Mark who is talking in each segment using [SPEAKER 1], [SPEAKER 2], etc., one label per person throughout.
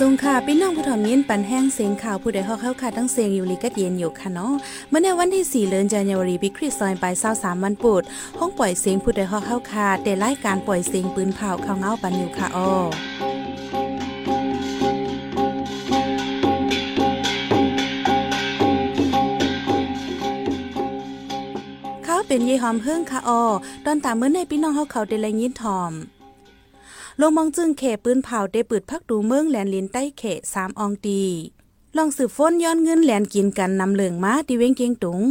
[SPEAKER 1] สงค่ะพี่น้องผู้ถ่อมยินปันแห้งเสียงข่าวผู้ใดฮอกเข้าค่ะทั้งเสียงอยู่ลีกัดเย็นอยู่ค่ะเนาะเมื่อในวันที่ 4เดือนกันยายนปีคริสต์ซอยไป23วันปุดห้องปล่อยเสียงผู้ใดฮอกเข้าค่ะแต่รายการปล่อยเสียงปืนเผาเข้าเงาปันอยู่ค่ะอ้อเขาเป็นยี่หอมเพิ่งค่ะอ้อตอนตามเมื่อในพี่น้องเฮาเขาได้ละยินทอม ลงมองจึงเขปืนเผาได้ปืดพักดูเมืองแหลนลินใต้เขสามอองตีลองสืบฟ้นย้อนเงินแหลนกินกันนำเหลืองมาที่เวงเกียงตุง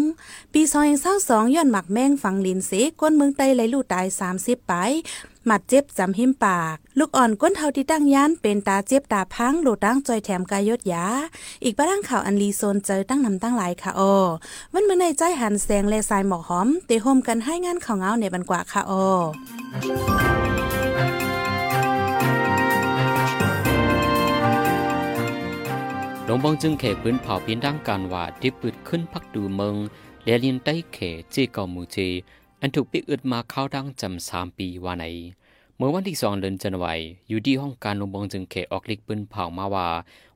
[SPEAKER 1] ปีซอยเศร้าสองย้อนหมักแมงฝังลินเสก้นเมืองไต้ไหลลู่ตายสามสิบไปหมัดเจ็บจำหิมปาก ลูกอ่อนก้นเท่าที่ตั้งยานเป็นตาเจ็บตาพังโลดตั้งจอยแถมกายยศยา อีกบ้างข่าวอันลีโซนเจอตั้งนำตั้งหลายค่ะออวันเมื่อในใจหันแสงและสายหมอกหอมเตะโฮมกันให้งานข่าวเงาในบันกว่าค่ะออ
[SPEAKER 2] หลวงบงจึงเขปืนเผาพียนดังการว่าที่ปืดขึ้นพักดูเมืองเลียลินใต้เขจีเกามูเจอันถูกปิกอึดมาเข้าดังจำสามปีว่าไหนเมื่อวันที่สองเดือนจันวายอยู่ที่ห้องการลงบงจึงเขออกลิกปืนเผามาว่า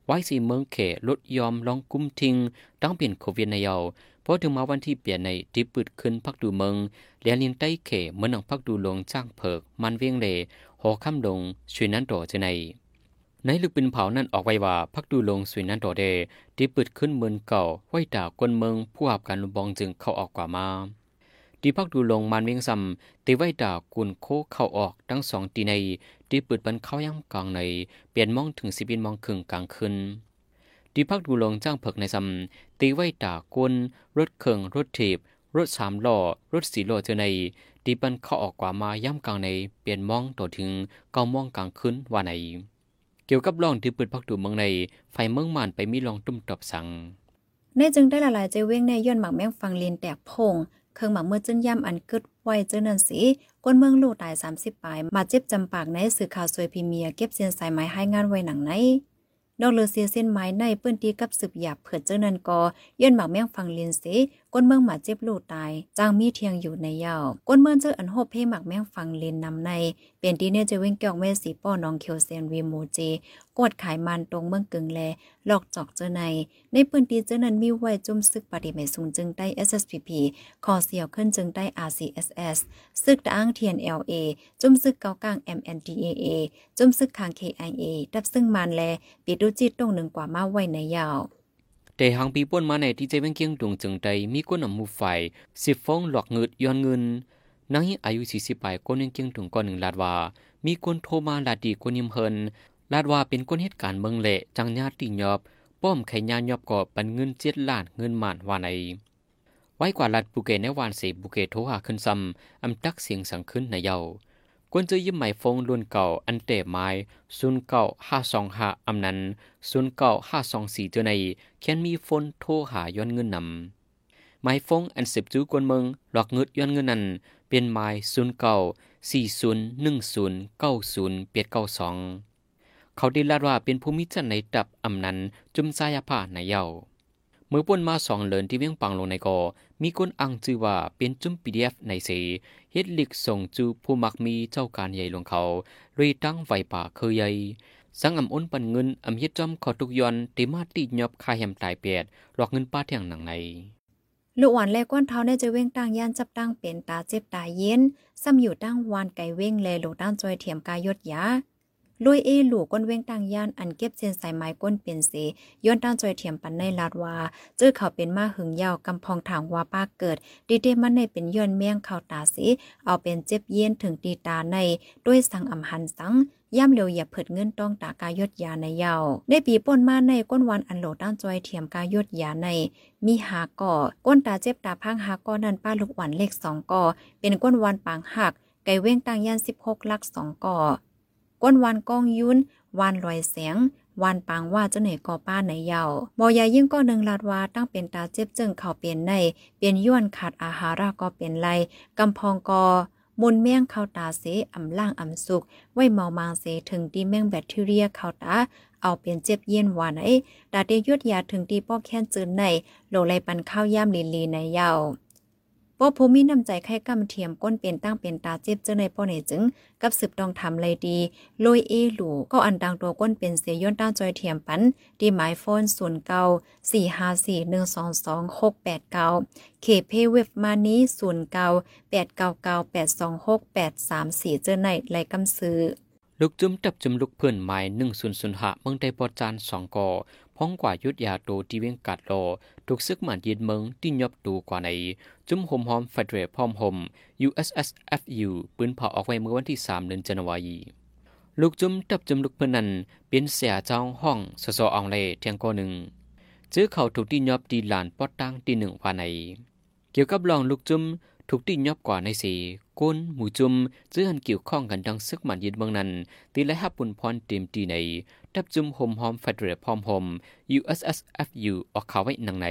[SPEAKER 2] ไว้สีเมืองเขลดยอมลองกุ้มทิ้งดังเปลี่ยนโควิดในเยาเพราะถึงมาวันที่เปลี่ยนในที่ปืดขึ้นพักดูเมืองเลียลินใต้เขเมืองพักดูลงจ้างเพิกมันเวียงเลหอค่ำลงช่วยนั้นต่อจะใน ในลึกปินเผานั่นออกไว้ว่าพักดูลงสวยนั้นต่อเดที่ปิดขึ้นเมืองเก่าไว้ด่ากวนเมืองผู้อาบการลุบองจึงเข้าออกกว่ามาที่พักดูลงมันเวียงซำตีไว้ด่ากุนโคเข้าออกทั้งสองตีในที่ปิดบันเข้าย่ำกลางในเปลี่ยนมองถึงสิบินมองครึ่งกลางคืนที่พักดูลงจ้างเพิกในซำตีไว้ด่ากวนรถเคิงรถถีบรถสามล้อรถสี่ล้อเจอในที่บันเข้าออกกว่ามาย่ำกลางในเปลี่ยนมองต่อถึงเก้ามองกลางคืนว่าใน เกี่ยวกับร่องที่เปิดพักดูเมืองในไฟเมืองมันไปมีรองตุ้มตอบสัง
[SPEAKER 3] ในจึงได้ละลายใจเว้งในย้อนหมักแมงฟังเลียนแตกพง เครื่องหมักเมื่อจึนย่ำอันกึดไว้เจอนันสีก้นเมืองลู่ตาย 30ปลาย มาเจ็บจำปากในสื่อข่าวสวยพรีเมียเก็บเสียนสายไม้ให้งานไว้หนังในดอกเลือเสียเส้นไม้ในเปื้นตีกับสืบหยาบเผื่อเจอนันกอย้อนหมักแมงฟังเลียนสี ก้นเมืองหมาเจ็บลู่ตายจางมีเทียงอยู่ในเยาวก้นเมืองเจออันโฮบเพ่หมักแม่งฟังเลียนนำใน เปลี่ยนตีเนี่ยจะเว้งเกี่ยวแม่สีป้อน้องเคียวเซนวีโมเจกดขายมันตรงเมืองกึ่งแลหลอกจอกเจอใน ในปืนตีเจอนั้นมีไว้จุ่มซึกปฏิเมสูงจึงได้ SSPP คอเสียวขึ้นจึงได้ RCSS ซึกตะอ้างเทียน LA จุ่มซึกเกากลาง MNDAA จุ่มซึกคาง KIA ดับซึ่งมันแลปิดดูจิตตรงหนึ่งกว่ามาไว้ในยาว
[SPEAKER 2] แต่หางปีป่วนมาในที่เจเวงเกียงดวงจึงใดมีก้นอำมูไฟสิบฟองหลอกเงิดย้อนเงินนางอายุสี่สิบปลายก้นยังเกียงถึงก้อนหนึ่งลาดว่า มีคนโทรมาลาดีก้นยิมเฮินลาดว่าเป็นก้นเหตุการณ์เมืองเละจังญาติยอบป้อมไขญานยอบก่อปันเงินเจ็ดล้านเงินหมานว่าในไว้กว่าลัดบุเกในวานเสบุเกโทรหาขึ้นซ้ำอำตักเสียงสังขึ้นในเยา กวนจะยิ้มไหมฟงรุ่นเก่าอันเตะไม้ศูนย์เก่าห้าสองห้าอำนั้นศูนย์เก่าห้าสองสี่เจอในแค่นมีฟนโทรหาย้อนเงินนำไม้ฟงอันสิบจูกวนเมืองหลอกเงิดย้อนเงินนั้นเป็นไม้ศูนย์เก่าสี่ศูนย์หนึ่งศูนย์เก้าศูนย์เปียดเก้าสองเขาได้ลาดว่าเป็นภูมิจันในดับอำนั้นจุมสายผ้าในเยาเมื่อป่นมาสองเลินที่เวียงปังลงในกอมีคนอังจือว่าเป็นจุ่ม PDF ในเสเฮ็ดลิกส่งจูผู้มักมีเจ้าการใหญ่ลงเขารีตั้งไฟป่าเคยใหญ่สังอำอ้นปันเงินอำเฮ็ดจอมขอทุกยอนติมาติยอบคาแหมตายเปียดหลอกเงินป้าเที่ยงหนังใน
[SPEAKER 3] ลูกหวานแลก้นเท้าในจะเว้งตั้งย่านจับตั้งเป็นตาเจ็บตาเย็นซ้ำอยู่ตั้งวานไก่เว้งแลลูตั้งจอยเถียมกายยดยา ลุยเอหลูก้นเว้งตั้งย่านอันเก็บเส้นสายไม้ก้นเป็นเสย้อนตั้งจอยเถียมปันในลาดว่าเจอเขาเป็นมาหึงยาวกำพองถางว่าป้าเกิด ดีเดมันในเป็นย้อนเมี่ยงเขาตาสิเอาเป็นเจ็บเย็นถึงตีตาในด้วยสังอำหันสังย่ำเร็วอย่าเผิดเงินต้องตากายดยาในเยาได้ปีป่นมาในก้นวันอันโหลด้านจอยเทียมกายดยาใน มีหาก่อ ก้นตาเจ็บตาพังหาก่อนั่นป้าลูกหวันเลขสองก่อ เป็นก้นวันปางหัก ไก่เว้งตังยันสิบหกลักสองก่อ ก้นวันกองยุนวานลอยเสียงวานปางว่าเจ้าเหน่ก่อป้าในเยาบอยายิ่งก็หนึ่งลาดว่าตั้งเป็นตาเจ็บจึงเข่าเปลี่ยนใน เปลี่ยนย้วนขาดอาหาระก็เป็นไรกำพองกอมุนเมี่ยงเข้าตาเสอำล่างอำสุก ไว้เมามางเสถึงดีแมงแบคทีเรียเข้าตา เอาเป็นเจ็บเย็นว่าไหนดาเดยยุดยาถึงดีป้อแค้นจืนในโลไลปันข้าวย่ามลีลีในเยา ป้อภูมิน้ำใจไข่กำเทียมก้นเป็นตั้งเป็นตาเจ็บเจ้าในป้อในจึง กับสืบต้องทำเลยดีลอยเอหลูก็อันดังตัวก้นเป็นเสียย้อนต้าจอยเทียมปันดีหมายโฟนศูนย์เก้าสี่ห้าสี่หนึ่งสองสองหกแปดเก้าเคเพเว็บมานี้ศูนย์เก้าแปดเก้าเก้าแปดสองหกแปดสามสี่เจ้าในไรกำซื้อ
[SPEAKER 2] ลูกจุ้มจับจุมลูกเพื่อนหมายหนึ่งศูนย์ศูนย์หะเมืองไดปอจานสองก่อ พ้องกว่ายุดยาโตที่เวียงกัดโลถูกซึกหมันยืนเมืองที่ยบตูกว่าใน จุ้มหมหอมเฟดเรพร้อมหม USSFU ปืนเผาออกไว้เมื่อวันที่3เดือนจันวายีลูกจุ้มจับจุ้มลูกเพื่อนนั้นเป็นเสียจ้าห้องสสอองเลเทียงก่อหนึ่งจื้อเขาถูกที่ยบดีหลานปอดตั้งที่หนึ่งภาใน เกี่ยวกับลองลูกจุ้มถูกที่ยบกว่าในสีก้นหมูจุมจื้อหันเกี่ยวข้องกันดังซึกหมันยืนเมืองนั้นตีและฮับปุ่นพรเต็มตีใน ดับจุมหมหอมเฟดเรพอมหม USSFU ออกข่าวไว้หนังใน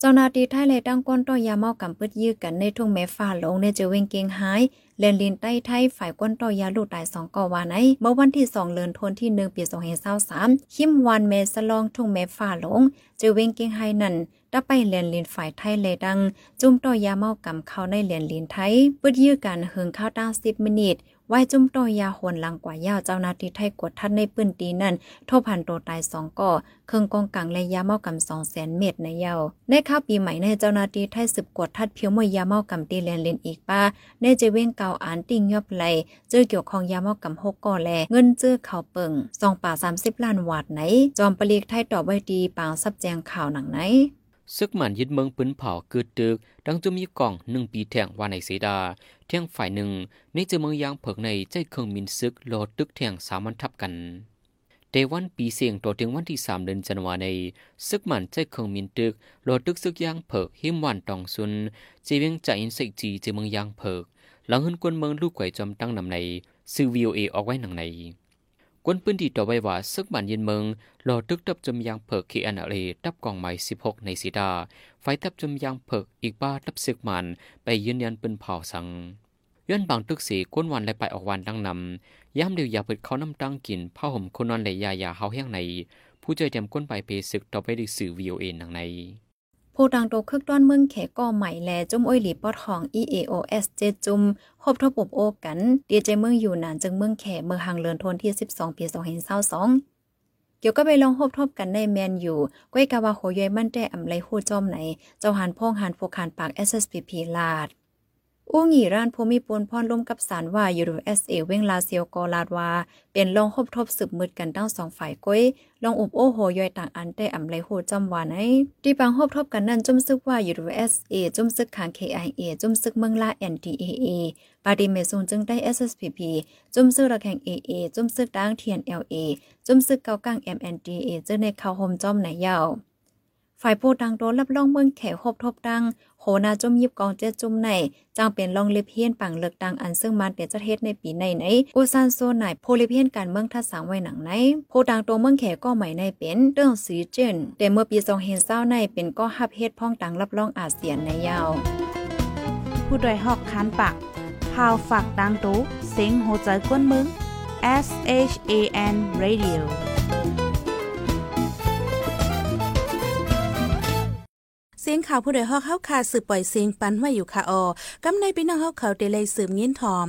[SPEAKER 3] เจ้านาทีไทยเลยตั้งก้นต่อยาเมากำปืดยื้อกันในทุ่งแม่ฟ้าลงในเจอเวงเกงหายเลนลินใต้ไทยฝ่ายก้นต่อยาลูกตายสองก่อวาในเมื่อวันที่สองเลือนทนที่หนึ่งปีสองเฮเศร้าสามคิมวันเมสลองทุ่งแม่ฟ้าลงเจอเวงเกงไฮนั่น ถ้าไปเลนลินฝ่ายไทยเลยดัง จุ่มต่อยาเมากำเข้าในเลนลินไทยปึดยื้อกันเฮิงเข้าตั้งสิบมินิทไว้จุ่มต่อยาหวนหลังกว่ายาวเจ้าหน้าที่ไทยกดทัดในปืนตีนั่นโทพันโตตายสองก่อเครื่องกองกลางและยาเมากำสองแสนเม็ดในเยาวในข้าวปีใหม่ในเจ้าหน้าที่ไทยสืบกดทัดเพียวมวยยาเมากำตีเลนลินอีกป้าในเจเว้งเกาอ่านติ่งยอบไหลเจอเกี่ยวของยาเมากำหกก่อแลเงินเจอข่าวเปิงสองป่าสามสิบล้านวาทไหน จอมปลีกไทยตอบไว้ดีปางซับแจงข่าวหนังไหน
[SPEAKER 2] ซึกหมันยึดเมืองปืนเผาเกิดตึก ดังจะมีกล่องหนึ่งปีแทงว่าในเสดาเที่ยงฝ่ายหนึ่งในเจอเมืองยางเผิกในใจเครื่องมินซึกโลดตึกแทงสามันทับกันเดวันปีเสียงต่อถึงวันที่สามเดือนจันวาในซึกหมันใจเครื่องมินตึกโลดตึกซึกยางเผิกหิมวันตองซุนเจเวียงใจอินสิจีเจอเมืองยางเผิก หลังหืนกวนเมืองลูกไก่จอมตั้งนำในซื้อวีโอเอออกไว้หนังใน กวนปืนที่ต่อไว้ว่าซึกบันยินเมืองรอตึกตับจมยางเผิกขีอันอะไรตับกองไม้สิบหกในสีดา ไฟตับจมยางเผิกอีกบ้าตับซึกมัน ไปยืนยันปืนเผาสังย้อนบางตึกสีก้นวันและไปออกวันดังนำย้ำเดียวยาเปิดเขาน้ำตั้งกินผ้าห่มคนนอนเลยยายาเฮาแห้งใน ผู้ใจเต็มก้นไปเพศึกต่อไปด้สื่อวีโอเอ็นดังใน
[SPEAKER 3] ผู้ดังโตคึกต้อนเมืองแขก่อใหม่แลจุ้มอ้อยหลีปอดของ EAOS เจจุ้มพบทบอบโอกันดีเจเมืองอยู่นานจึงเมืองแขเมืองหางเลือนทนที่ 12 ปี2022เกี่ยวก็ไปลองพบทบกันในแมนอยู่ก้อยกาวาโหยอยมั่นแต่อำไลหู้จอมไหน เจ้าหันพ่องหันโฟกหันปาก SSPP ลาด อู้หงีร้านภูมิปูนพรลมกับสารว่า USA เอสเอเว้งลาเซียวกอลาดวาเป็นลองคบทบสืบมืดกันตั้งสองฝ่ายก้อยลองอุบโอโหย่อยต่างอันแต่อำไลโหจำวานไอที่ปังคบทบกันนั่นจุ่มซึกว่า USA จุ่มซึกขาง KIA จุ่มซึกเมืองลา NDAA ปาดิเมซุงจึงได้ SSPP จุ่มซึกระแข่ง AA จุ่มซึกดัง TNLA จุ่มซึกเกากัง MNDA จึงในเขาโฮมจอมไหนยาว ฝ่ายผู้ดังโดนรับรองเมืองแขคบทบดัง โหนาจุ่มยิบกองเจ็ดจุ่มในจังเป็นรองเลเพียนปังเลือกดังอันซึ่งมันเป็นจะเทศในปีในไหนอุซานโซไหนโพลิเพียนการเมืองทัดสังไว้หนังไหนผู้ดังตัวเมืองแขก็ใหม่ในเป็นเรื่องสีเจนแต่เมื่อปีสองเห็นเศร้าในเป็นก็ฮับเฮ็ดพ้องตังรับรองอาเซียนในยาว
[SPEAKER 1] ผู้ดยหอกคานปากพาวฝากดังตู้เซ็งโหใจกวนมึง S H A N Radio ยงข่าวผู้ใดฮอกเขาคาสืบปล่อยเสียงปันไว้อยู่ค่ะออกำในพี่น้องเฮาเขาเดเลยสืบยินทอม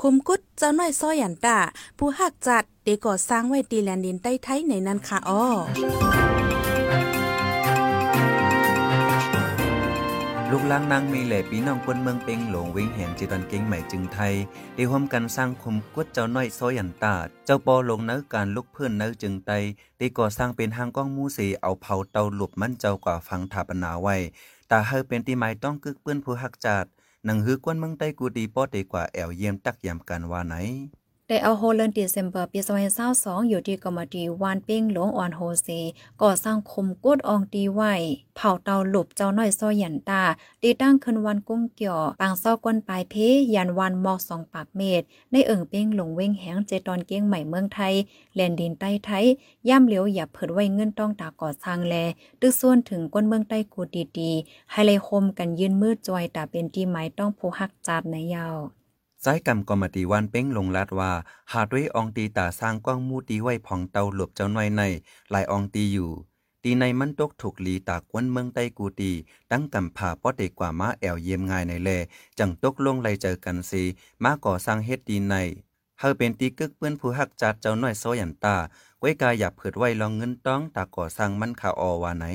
[SPEAKER 1] คุมกุดเจ้าน้อยซ้อยันตาผู้หักจัดเดก่อสร้างไว้ตีแลนดินใต้ไทยในนั้นค่ะออ
[SPEAKER 4] ลูกล้างนางมีแหล่ปีน้องคนเมืองเป็งหลงเวงแหงจีตันเก่งใหม่จึงไทย ได้ร่วมกันสร้างคุมกวดเจ้าน้อยซอยันตา เจ้าปอลงนื้อการลุกเพื่อนนื้อจึงไตได้ก่อสร้างเป็นห้างก้องมูเสเอาเผาเตาหลบมันเจ้ากว่าฟังถาปนาไว้ตาเฮอเป็นตีไม้ต้องกึกเปื้อนผู้หักจาดหนังฮือกวนเมืองใต้กูดีปอดีกว่าแอวเยี่ยมตักยามกันว่าไหน
[SPEAKER 3] ได้เอาโฮลันเดซมเบอร์ปี2022อยู่ที่กรมดีวานเป้งหลวงออนโฮเซก่อสร้างคมกุดอองตีไว้ เผาเตาหลบเจ้าน้อยซอยันตาตีตั้งขึ้นวันกุ้งเกี่ยวปางเศร้ากวนปลายเพยันวันมอกสองปากเมตร ในเอิ่งเป้งหลงเว้งแหงเจตอนเก้งใหม่เมืองไทยแลนดินใต้ไทยย่ำเหลียวอย่าเผิดไว้เงินต้องตาก่อสร้างแลตึกส่วนถึงก้นเมืองใต้กูดีๆไฮไลโคมกันยืนมืดจอยตาเป็นที่หมายต้องผู้หักจาดในยาว
[SPEAKER 4] สายกรรมกอมตีวันเป้งลงลัดว่า หาด้วยองตีตาสร้างกว้างมูตีไว้ผ่องเตาหลบเจ้าหน้อยในหลายองตีอยู่ ตีในมันตกถูกหลีตากวนเมืองใต้กูตี ตั้งกำผ่าป้อเด็กกว่ามาแอวเยี่ยมง่ายในแล จังตกลงไลเจอกันซีมาก่อสร้างเฮ็ดดีในเฮาเป็นตีกึกเปื้อนผู้ฮักจัดเจ้าหน้อยโซยันตาก้วยกายอย่าเผิดไว้ลองเงินต้องตาก่อสร้างมันขาออว่าไหน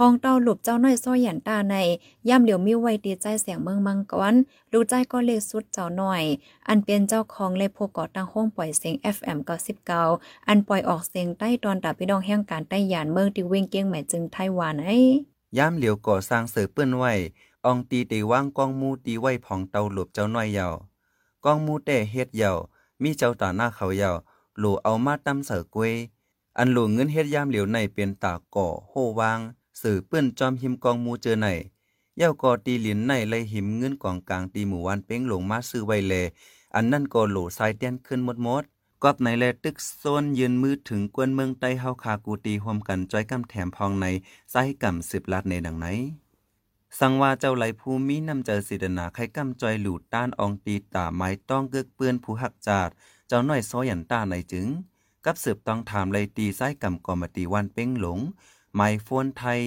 [SPEAKER 3] พองเต้าหลบเจ้าน้อยซ้อยหยันตาในย่ำเหลียวมีไว้ตีใจเสียงเมืองมังกรรู้ใจก็เลขสุดเจ้าหน้อย อันเป็นเจ้าของเลขโพก่อตั้งห้องปล่อยเสียง FM 99อันปล่อยออกเสียงใต้ตอนตาพี่น้องแห่งการใต้หยานเมืองที่เว้งเกียงใหม่จึงไต้หวันไอ้
[SPEAKER 4] ย่ามเหลียวก่อสร้างเสือเปื้อนไว้อองตีเตว่างกองมูตีไว้ผ่องเตาหลบเจ้าน้อยเยาวกองมูแต่เฮ็ดเยาวมีเจ้าตาหน้าเขาเยาวหลูเอามาตำเสือกวยอันหลูเงินเฮ็ดย่ามเหลียวในเป็นตาก่อโหวาง สื่อเปื้อนจอมหิมกองมูเจอในเย้าก่อตีหลินในเลยหิมเงินกองกลางตีหมู่วันเป้งหลงมาซื้อไว้แลอันนั่นก็โหลสายเตียนขึ้นหมดหมดกอบในแลตึกโซนยืนมือถึงกวนเมืองใต้เฮาคากูตีห่วมกันจ้อยกำแถมพองในสายกำสิบลัดในดังไหน สังว่าเจ้าไหลภูมินำเจอสิดนาไข่กำจอยหลูดต้านอองตีตาไม้ต้องเกือกเปื้อนผู้หักจาด เจ้าน้อยซอยันต้าในจึง กับสืบต้องถามไลตีไส้กำกอมตีวันเป้งหลง ไม้โฟนไทย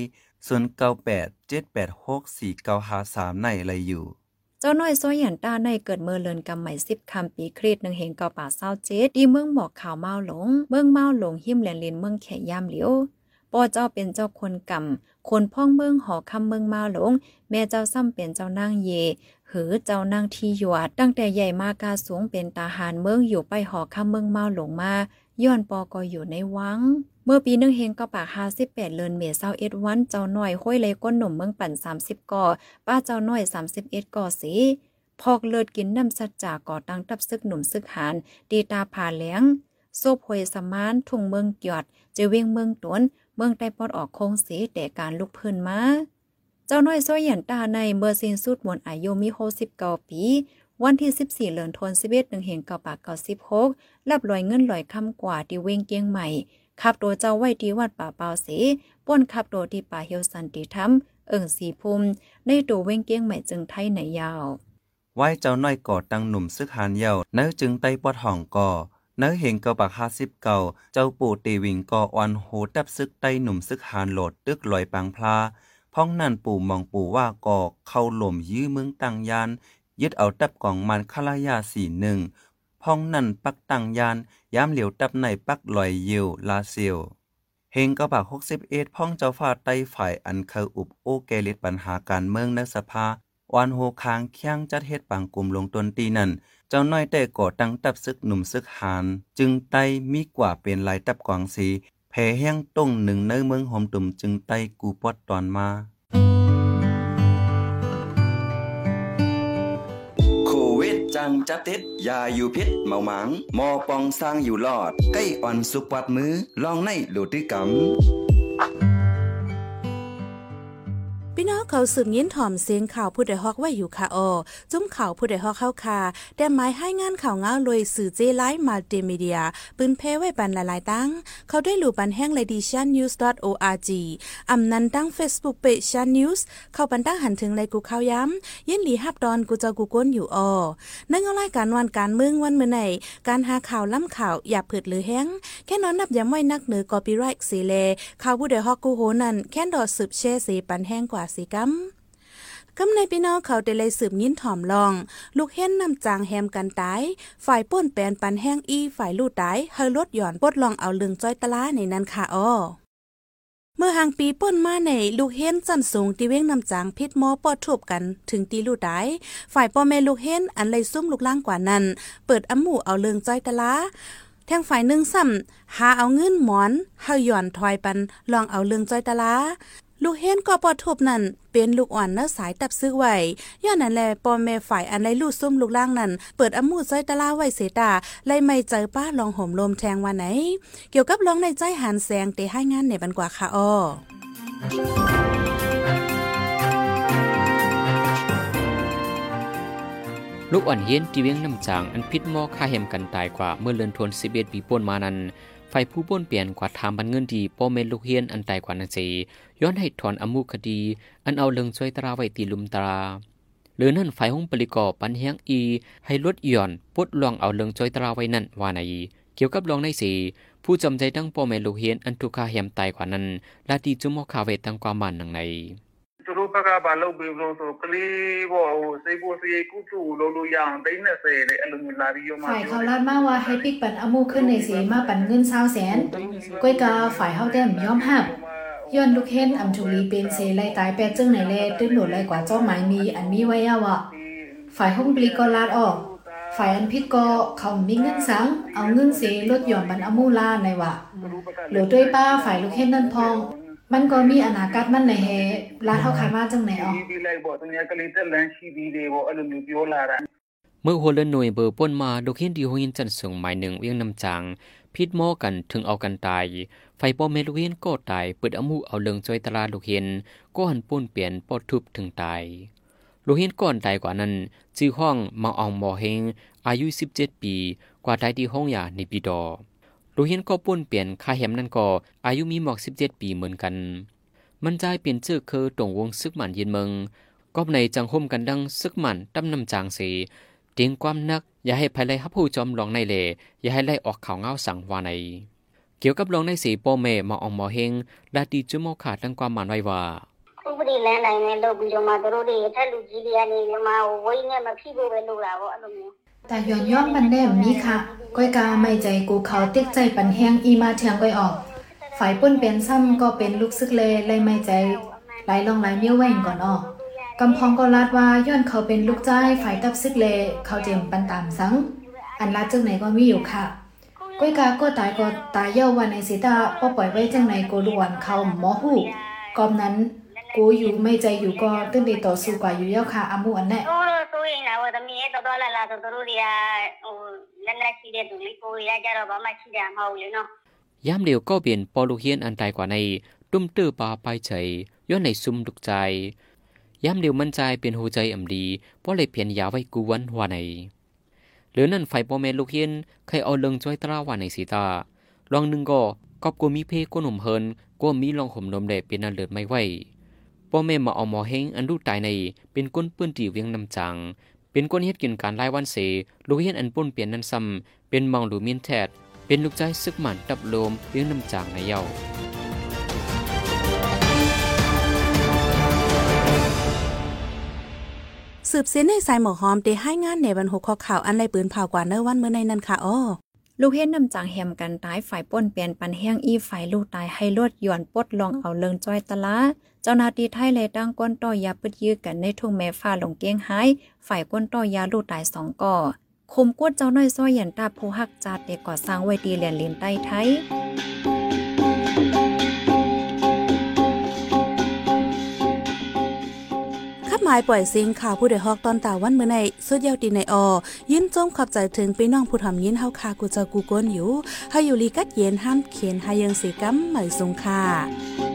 [SPEAKER 4] ส่วนเก้าแปดเจ็ดแปดหกสี่เก้าหาสามในไรอยู่
[SPEAKER 3] เจ้าน้อยซ้อยหยันตาในเกิดเมื่อเลินกำใหม่สิบคำปีครีดหนึ่งเห็นเกาป่าเศร้าเจ็ดดีเมืองหมอกขาวเมาหลง เมืองเมาหลงหิมแหลนลินเมืองแขยามเหลียวปอเจ้าเป็นเจ้าคนกำคนพ่องเมืองหอคำเมืองเมาหลง แม่เจ้าซ้ำเป็นเจ้านางเย หือเจ้านางที่หยวดตั้งแต่ใหญ่มากาสูงเป็นตาหารเมืองอยู่ไปหอคำเมืองเมาหลงมา ย้อนปอก็อยู่ในวัง เมื่อปีหนึ่งเฮงก็ปากห้าสิบแปดเลือนเมษาเอ็ดวัน เจ้าหน่อยห้อยเลยก้นหนุ่มเมืองปั่นสามสิบก่อ ป้าเจ้าหน่อยสามสิบเอ็ดก่อสีพอกเลิดกินน้ำสัจจาก่อตั้งตับซึกหนุ่มซึกหานดีตาผ่าเหลียงโซบหวยสมานทุ่งเมืองหยอดเจเวียงเมืองตวน เมืองใต้ปอดออกโคงสีแต่การลุกพื้นมา เจ้าน้อยซ้อยหยันตาในเมื่อสิ้นสุดหมดอายุมีโฮสิบเก้าปี วันที่ 14เดือนธันวาคม11หนึ่งเห็นเก่าปากเก่า16รับลอยเงินลอยคำกว่าที่เวงเกียงใหม่ขับตัวเจ้าไว้ที่วัดป่าเปาเสป้นขับตัวที่ป่าเฮียวสันติธรรม เอิงสีภูมิในตัวเวงเกียงใหม่จึงไทยไหนยาว
[SPEAKER 4] ไว้เจ้าน้อยก่อตังหนุ่มซึกหานเยาเนื้อจึงไต้ปอดห่องก่อเนื้อเห็นเกาปากห้าสิบเก่าเจ้าปู่ตีวิงก่อออนโหดับซึกไต้หนุ่มซึกหานโหลดตึกลอยปังพลาพ้องนั่นปู่มองปู่ว่าก่อเข้าหล่มยื้อเมืองตังยาน ยึดเอาตับกองมันคลายาสี่หนึ่งพ้องนั่นปักตังยานย้ำเหลียวตับในปักลอยเยวลาเซียวเฮงก็ปากหกสิบเอ็ดพ้องเจ้าฟ้าไต้ฝ่ายอันเคยอุบโอเกลิดปัญหาการเมืองในสภาวานโฮคางเคียงจัดเฮ็ดปังกลุ่มลงตนตีนั่น เจ้าน้อยแต่ก่อตั้งตับซึกหนุ่มซึกหาน จึงไตมีกว่าเป็นลายตับกวางสีแผ่แห้งต้งหนึ่งในเมืองหอมตุ่มจึงไตกูปอดตอนมา
[SPEAKER 5] จังจับติดยาอยู่พิษเมาหมังมอปองสร้างอยู่รอด ใกล้อ่อนสุกปัดมือลองในโลดด้วยกำ
[SPEAKER 1] พี่น้องเขาสืบยินถ่อมเสียงข่าวผู้ใดฮอกไว้อยู่ค่ะออจุ้มข่าวผู้ใดฮอกเข้าคาแต่หมายให้งานข่าวเงาเลยสื่อเจไลฟ์มัลติมีเดีย ปืนเพไว้ปันหลายๆตั้ง เขาได้หลู่ปันแห้ง ladian news org อำนันตั้ง Facebook page ชัน news เข้าปันตั้งหันถึงเลยกูข่าวย้ำยินหลีฮับดอนกูจะกูก้นอยู่ออนั่งเอารายการวันการเมืองวันเมื่อไหนการหาข่าวล้ำข่าวอย่าเผิดหรือแห้งแค่นอนนับย้ำไว้นักเหนือกอปีไรต์สีเลข่าวผู้ใดฮอกกูโหนั่นแค่ดอสืบแช่สีปันแห้งกว่าสีกัมกำในพี่น้องเขาได้เลยสืบยินถ่อมลอง ลูกเห็นนำจางแฮมกันตาย ฝ่ายป้นแปนปันแห้งอีฝ่ายลู่ตายเฮาลดหย่อนปดลองเอาลึงจ้อยตะลาในนั้นค่ะอ้อเมื่อหางปีป้นมาในลูกเห็นจันสูงตีเว้งนำจางพิษหมอปอดทุบกันถึงตีลู่ตายฝ่ายพ่อแม่ลูกเห็นอันเลยซุ่มลูกล่างกว่านั้น เปิดอำหมู่เอาเลืองจ้อยตะลาแทงฝ่ายหนึ่งซ้ำหาเอาเงินหมอนเฮาหย่อนถอยปันลองเอาเลืองจ้อยตะลา ลูกเห็นก็ปอทบนั่นเป็นลูกอ่อนเนื้อสายตับซื้อไว้ย้อนนั่นแหละปอแม่ฝ่ายอันไดลูกซุ่มลูกล่างนั่นเปิดอมูดใจตะลาไว้เสตาไล่ไม่เจอป้าลองห่มลมแทงวันไหน เกี่ยวกับร้องในใจหันแสงเตะให้งานในบันกว่าค่ะอ้อ
[SPEAKER 2] ลูกอ่อนเฮียนที่เวียงน้ำจางอันพิษหมอฆ่าแหมกันตายกว่าเมื่อเลือนทวน11ปีป่นมานั้น ไฟผู้ป่นเปลี่ยนกว่าทามบันเงินดีป้อเมนลูกเฮียนอันตายกว่านั้นสิย้อนให้ถอนอมุคดี อันเอาเลิงช่วยตราไว้ตีลุมตราหรือนั่นฝ่ายห้องปริกอปันแฮงอี ให้ลดหย่อนปลดลองเอาเลิงช่วยตราไว้นั่นว่าในเกี่ยวกับลองในสีผู้จำใจตั้งปอแม่ลูกเฮียนอันทุกขาแหมตายกว่านั้นลาดีจุมอคาเวตั้งความมันนังใน
[SPEAKER 6] ဘက်ကဘာလုပ်ပြီးလို့ဆိုကလေးပေါ့ဟိုစိတ်ကိုစိတ်ကုစုလုပ်လို့ရအောင်30နဲ့10နဲ့အဲ့လိုမျိုးလာပြီးရောမှ
[SPEAKER 7] ฝ่ายเขาลาดมาว่าให้ปิกปันอามูขึ้นในสีมาปันเงินเศร้าแสนก้อยกาฝ่ายเฮาแต้มยอมหับย้อนลูกเห็นอำชุลีเป็นเสไลตายแปดจึงไหนแลตื้นโหลดไลกว่าเจ้าหมายมีอันมีไว้ยาวะฝ่ายห้องปลีก็ลาดออก ฝ่ายอันพิษก็เขามีเงินสัง เอาเงินเสลดหย่อนบันอามูลาในวะเหลือด้วยป้าฝ่ายลูกเห็นนั่นพอง มันก็มีอนาคตมันในเฮลาเท่าคามาจังไหนอ๋อ
[SPEAKER 2] เมื่อหัวเรือนหน่วยเบอร์ป้นมาดูเห็นดีโฮินจันส่งหมายหนึ่งเวียงนำจังพิษหม้อกันถึงเอากันตาย ไฟป้อเมลูเห็นก็ตายเปิดอมูเอาเลืงจอยตลาดูกเห็นก็หันปุ้นเปลี่ยนปอดทุบถึงตายลูกเห็นก่อนตายกว่านั้นชื่อห้องมาอองมอเฮงอายุ 17 ปี กว่าตายที่ห้องยาในปีดอ ลูกเฮียนก็ป่นเปลี่ยนค่าแหมนั่นก็อายุมีหมอก 17 ปีเหมือนกัน มันใจเปลี่ยนชื่อคือตรงวงซึกหมันเย็นเมืองก็ในจังห่มกันดังซึกหมันตำนำจางเส เตียงความนัก อย่าให้ภายไลฮับผู้จอมลองในเลอย่าให้ไล่ออกข่าวเงาสั่งวาใน เกี่ยวกับลองในสีโปเมมาอองหมอเฮงลาดีจุโมขาดดังความหมันไว้ว่า
[SPEAKER 8] ဥပဒေလမ်းတိုင်းနဲ့လုပ်ပြီးတော့မှတို့တွေအထက်လူကြီးတွေကနေမြန်မာကိုဝိန်းနဲ့မဖိဖို့ပဲလုပ်တာပေါ့အဲ့လိုမျိုး
[SPEAKER 7] แต่ย้อนย้อนมันแน่มีค่ะ ก้อยกาไม่ใจกูเขาติ๊กใจปันแห้งอีมาเทียงก้อยออก ฝ่ายป้นเป็นซ้ำก็เป็นลูกซึกเลเลยไม่ใจไหลลองไหลเมี้ยวแหว่งก่อนออกกำพองก็ลาดว่าย้อนเขาเป็นลูกใจายฝ่ายกับซึกเลเขาเจมปันตามสัง อันลาดจังไหนก็มีอยู่ค่ะก้อยกาก็ตายก็ตายเย้าวันในสีตาป้อปล่อยไว้จังไหนกูล้วนเขาหมอหูกอมนั้น กูอยู่ไม่ใจอยู่ก็ตื้นดีต่อสู้กว่าอยู่เย้าค่ะอามูอันแน่
[SPEAKER 8] တို့တော့စိုးရင်တော့သမီးရဲ့တော်တော်လာလာဆိုတို့တွေကဟိုလက်လက်ရှိတဲ့သူလေးကိုရကြတော့ဘာမှရှိတာမဟုတ်လေနော်
[SPEAKER 2] ยามเดียวก็เปลี่ยนปอลูกเฮียนอันตายกว่าใน ตุ้มตื้อปลาไปเฉยย้อนในซุ่มดุกใจ ยามเดียวมันใจเป็นหัวใจอ่ำดีเพราะเลยเพียนยาไว้กูวันหัวในหรือนั่นไฟปอแม่ลูกเฮียนใครเอาเลิงจ้อยตราว่าในสีตา ลองหนึ่งก็กอบกูมีเพก็หนุ่มเฮินก็มีลองห่มนมแดดเป็นนันเลือดไม่ไหว ปอแม่มาเอาหมอเฮงอันลูกตายใน เป็นก้นเปื้อนตีเวียงนำจัง เป็นก้นเฮ็ดกินการไล่วันเสลูกเฮียนอันป้นเปลี่ยนนั้นซ้ำเป็นมองหลูมินแทด เป็นลูกใจซึกหมันตับโลมเลี้ยงน้ำจางในเย้า
[SPEAKER 1] สืบเส้นในสายหมอหอมเตให้งานในวันหกข้อข่าวอันไรปืนเผากว่าเนื้อวันเมื่อในนั้นค่ะอ้อ
[SPEAKER 3] ลูกเฮ็ดนำจางแหมกันตายฝ่ายป้นเปลี่ยนปันแห้งอีฝ่ายลูกตายให้ลวดหย่อนปลดลองเอาเลิงจ้อยตะละ เจ้าหน้าที่ไทยเลยตั้งก้นต่อยาปึดยื้อกันในทุ่งแม่ฟ้าหลงเกียงหายฝ่ายก้นต่อยาลูกตายสองก่อคมกวดเจ้าน้อยซ้อยหยันตาผู้ฮักจาดเด็กก่อสร้างไว้ดีแหลนลินใต้ไทย
[SPEAKER 1] ขับหมายปล่อยสียงข่าวผู้ใดฮอกตอนตาวันเมื่อในสุดยาวตีในออ ยินจมขอบใจถึงพี่น้องผู้ทำยินเฮาคากูเจอกูก้นอยู่ให้อยู่ลีกัดเย็นห้ามเขียนให้ยังสีกัมเหมยสงค่ะ